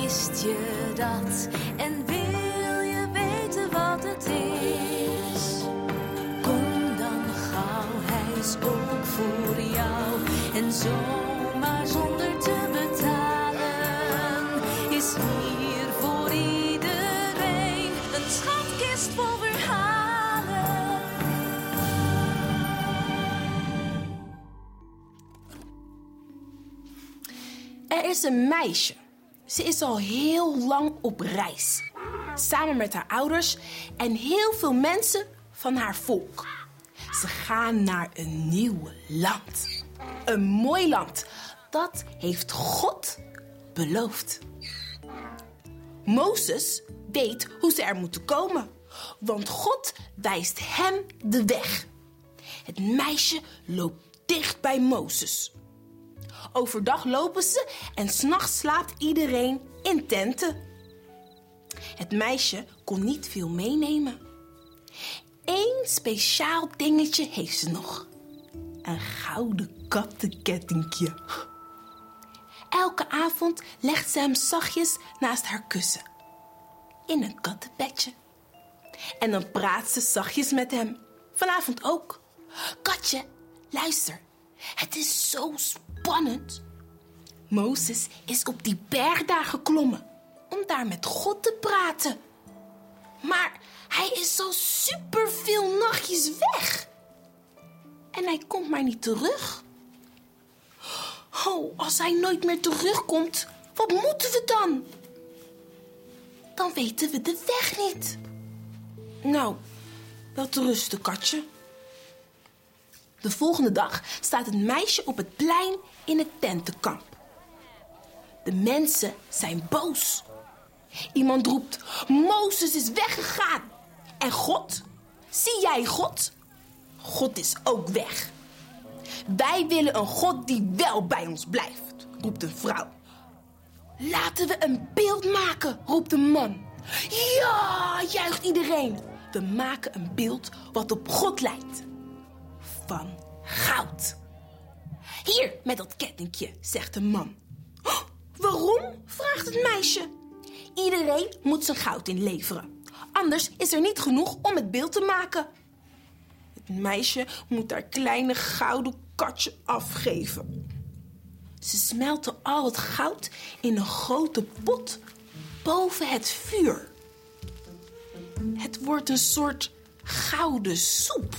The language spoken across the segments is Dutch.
Wist je dat? En wil je weten wat het is? Kom dan gauw, hij is ook voor jou. En zomaar zonder te betalen is hier voor iedereen een schatkist vol verhalen. Er is een meisje. Ze is al heel lang op reis. Samen met haar ouders en heel veel mensen van haar volk. Ze gaan naar een nieuw land. Een mooi land. Dat heeft God beloofd. Mozes weet hoe ze er moeten komen. Want God wijst hem de weg. Het meisje loopt dicht bij Mozes. Overdag lopen ze en s'nachts slaapt iedereen in tenten. Het meisje kon niet veel meenemen. Eén speciaal dingetje heeft ze nog. Een gouden kattenkettingje. Elke avond legt ze hem zachtjes naast haar kussen. In een kattenbedje. En dan praat ze zachtjes met hem. Vanavond ook. Katje, luister. Het is zo spannend. Mozes is op die berg daar geklommen om daar met God te praten. Maar hij is al superveel nachtjes weg. En hij komt maar niet terug. Oh, als hij nooit meer terugkomt, wat moeten we dan? Dan weten we de weg niet. Nou, wel te rusten, katje. De volgende dag staat het meisje op het plein in het tentenkamp. De mensen zijn boos. Iemand roept: Mozes is weggegaan. En God? Zie jij God? God is ook weg. Wij willen een God die wel bij ons blijft, roept een vrouw. Laten we een beeld maken, roept een man. Ja, juicht iedereen. We maken een beeld wat op God lijkt. Van goud. Hier, met dat kettingje, zegt de man. "Oh, waarom? vraagt het meisje. Iedereen moet zijn goud inleveren. Anders is er niet genoeg om het beeld te maken. Het meisje moet haar kleine gouden katje afgeven. Ze smelten al het goud in een grote pot boven het vuur. Het wordt een soort gouden soep.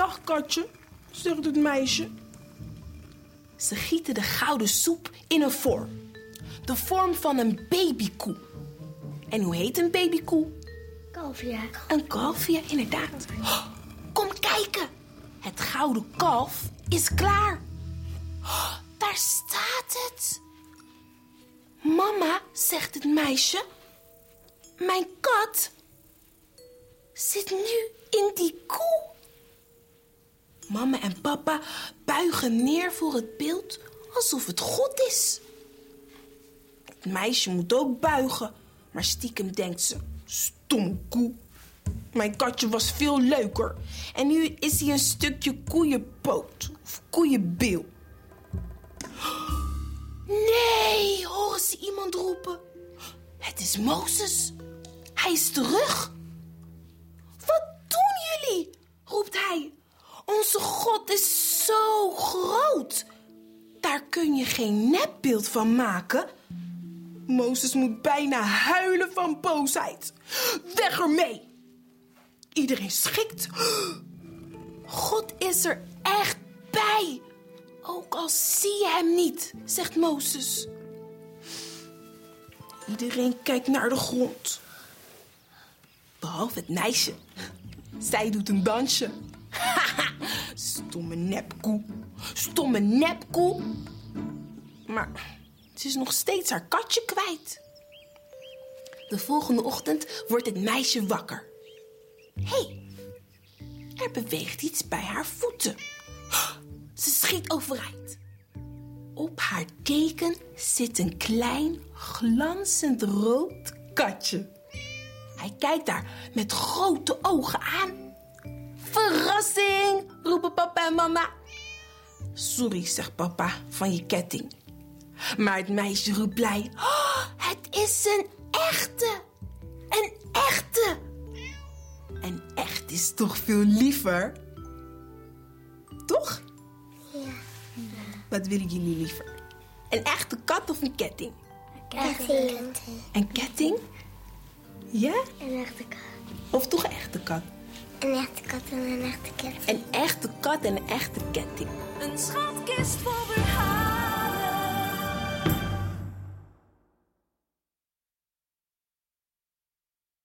Dag katje, zegt het meisje. Ze gieten de gouden soep in een vorm. De vorm van een babykoe. En hoe heet een babykoe? Kalfje. Een kalf, ja, inderdaad. Oh, Kom kijken. Het gouden kalf is klaar. Oh, Daar staat het. Mama, zegt het meisje. Mijn kat zit nu in die koe. Mama en papa buigen neer voor het beeld alsof het God is. Het meisje moet ook buigen, maar stiekem denkt ze: stomme koe. Mijn katje was veel leuker. En nu is hij een stukje koeienpoot of koeienbil. Nee, horen ze iemand roepen. Het is Mozes. Hij is terug. Wat doen jullie? roept hij. Onze God is zo groot. Daar kun je geen nepbeeld van maken. Mozes moet bijna huilen van boosheid. Weg ermee! Iedereen schikt. God is er echt bij. Ook al zie je hem niet, zegt Mozes. Iedereen kijkt naar de grond. Behalve het meisje. Zij doet een dansje. Stomme nepkoe. Stomme nepkoe. Maar ze is nog steeds haar katje kwijt. De volgende ochtend wordt het meisje wakker. Hey, er beweegt iets bij haar voeten. Ze schiet overeind. Op haar deken zit een klein, glanzend rood katje. Hij kijkt haar met grote ogen aan. Verrassing, roepen papa en mama. Sorry, zegt papa, van je ketting. Maar het meisje roept blij. "Oh, het is een echte. Een echte. En echt is toch veel liever? Toch? Ja. Wat willen jullie liever? Een echte kat of een ketting? Ketting. Een ketting? Ja? Een echte kat. Of toch een echte kat? Een echte kat en een echte ketting. Een echte kat en een echte ketting. Een schatkist vol verhalen.